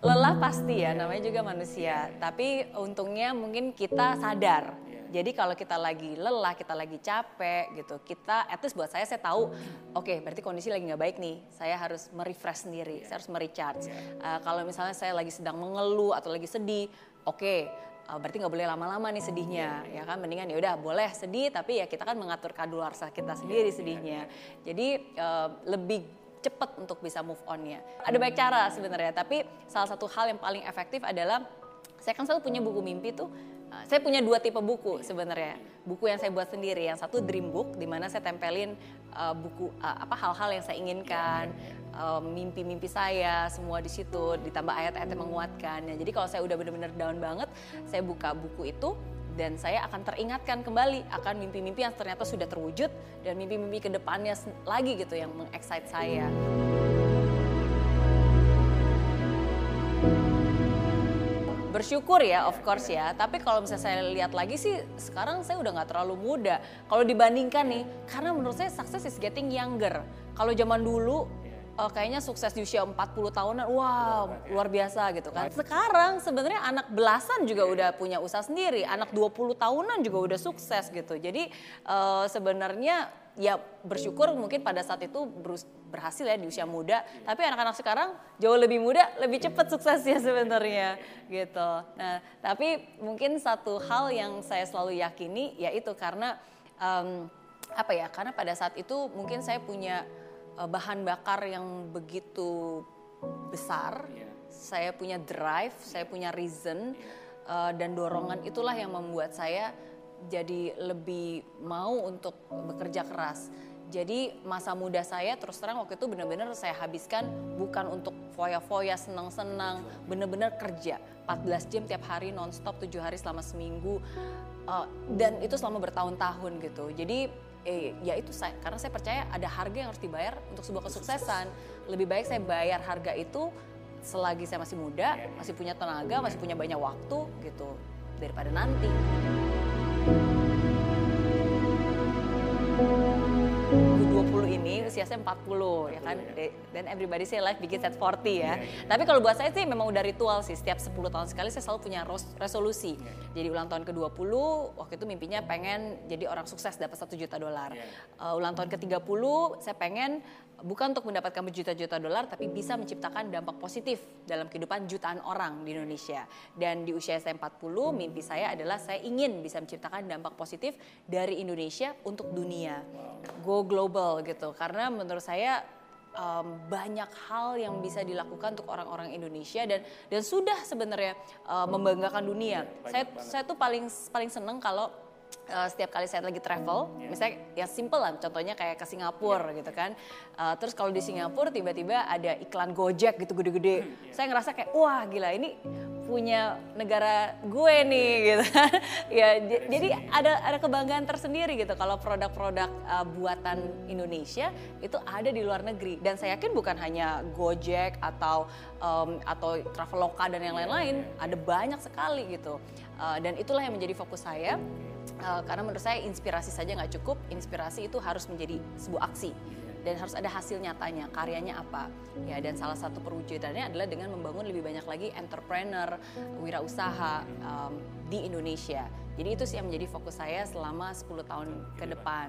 Lelah pasti ya, namanya juga manusia. Tapi untungnya mungkin kita sadar. Jadi kalau kita lagi lelah, kita lagi capek gitu, kita at least buat saya saya tahu, oke okay, berarti kondisi lagi nggak baik nih, saya harus merefresh sendiri, saya harus merecharge. Uh, kalau misalnya saya lagi sedang mengeluh atau lagi sedih, oke okay, uh, berarti nggak boleh lama-lama nih sedihnya ya kan? Mendingan ya udah boleh sedih tapi ya kita kan mengatur kadaluarsa kita sendiri sedihnya. jadi uh, lebih cepat untuk bisa move on-nya. Ada banyak cara sebenarnya, tapi salah satu hal yang paling efektif adalah saya kan selalu punya buku mimpi tuh. Uh, saya punya dua tipe buku sebenarnya. Buku yang saya buat sendiri, yang satu dream book di mana saya tempelin uh, buku uh, apa hal-hal yang saya inginkan, mimpi-mimpi uh, saya semua di situ ditambah ayat-ayat yang menguatkan. Ya, jadi kalau saya udah benar-benar down banget, saya buka buku itu dan saya akan teringatkan kembali akan mimpi-mimpi yang ternyata sudah terwujud dan mimpi-mimpi ke depannya lagi gitu yang mengexcite saya. bersyukur ya of course ya. Tapi kalau misalnya saya lihat lagi sih sekarang saya udah nggak terlalu muda. Kalau dibandingkan nih karena menurut saya success is getting younger. Kalau zaman dulu uh, kayaknya sukses di usia 40 tahunan, wow luar biasa gitu kan. Sekarang sebenarnya anak belasan juga udah punya usaha sendiri, anak 20 tahunan juga udah sukses gitu. Jadi uh, sebenarnya ya bersyukur mungkin pada saat itu berhasil ya di usia muda, tapi anak-anak sekarang jauh lebih muda, lebih cepat suksesnya sebenarnya gitu. Nah, tapi mungkin satu hal yang saya selalu yakini yaitu karena um, apa ya? Karena pada saat itu mungkin saya punya uh, bahan bakar yang begitu besar. Yeah. Saya punya drive, saya punya reason uh, dan dorongan itulah yang membuat saya jadi lebih mau untuk bekerja keras. Jadi masa muda saya terus terang waktu itu benar-benar saya habiskan bukan untuk foya-foya senang-senang, benar-benar kerja 14 jam tiap hari nonstop 7 hari selama seminggu uh, dan itu selama bertahun-tahun gitu. Jadi eh, ya itu saya karena saya percaya ada harga yang harus dibayar untuk sebuah kesuksesan. Lebih baik saya bayar harga itu selagi saya masih muda, masih punya tenaga, masih punya banyak waktu gitu daripada nanti. 20 usia saya 40 ya kan dan everybody say life begins at 40 ya. Yeah, yeah. Tapi kalau buat saya sih memang udah ritual sih setiap 10 tahun sekali saya selalu punya resolusi. Yeah. Jadi ulang tahun ke-20 waktu itu mimpinya pengen jadi orang sukses dapat 1 juta dolar. Yeah. Uh, ulang tahun ke-30 saya pengen bukan untuk mendapatkan berjuta-juta dolar tapi bisa menciptakan dampak positif dalam kehidupan jutaan orang di Indonesia. Dan di usia saya 40 mimpi saya adalah saya ingin bisa menciptakan dampak positif dari Indonesia untuk dunia. Go global gitu. Karena menurut saya um, banyak hal yang bisa dilakukan untuk orang-orang Indonesia dan dan sudah sebenarnya uh, membanggakan dunia. Saya saya tuh paling paling seneng kalau uh, setiap kali saya lagi travel, yeah. misalnya ya simple lah, contohnya kayak ke Singapura yeah. gitu kan. Uh, terus kalau di Singapura tiba-tiba ada iklan Gojek gitu gede-gede, yeah. saya ngerasa kayak wah gila ini punya negara gue nih gitu kan. ya jadi ada ada kebanggaan tersendiri gitu kalau produk-produk uh, buatan Indonesia itu ada di luar negeri dan saya yakin bukan hanya Gojek atau um, atau Traveloka dan yang lain-lain, ada banyak sekali gitu. Uh, dan itulah yang menjadi fokus saya uh, karena menurut saya inspirasi saja nggak cukup, inspirasi itu harus menjadi sebuah aksi dan harus ada hasil nyatanya, karyanya apa. Ya, dan salah satu perwujudannya adalah dengan membangun lebih banyak lagi entrepreneur, wirausaha um, di Indonesia. Jadi itu sih yang menjadi fokus saya selama 10 tahun ke depan.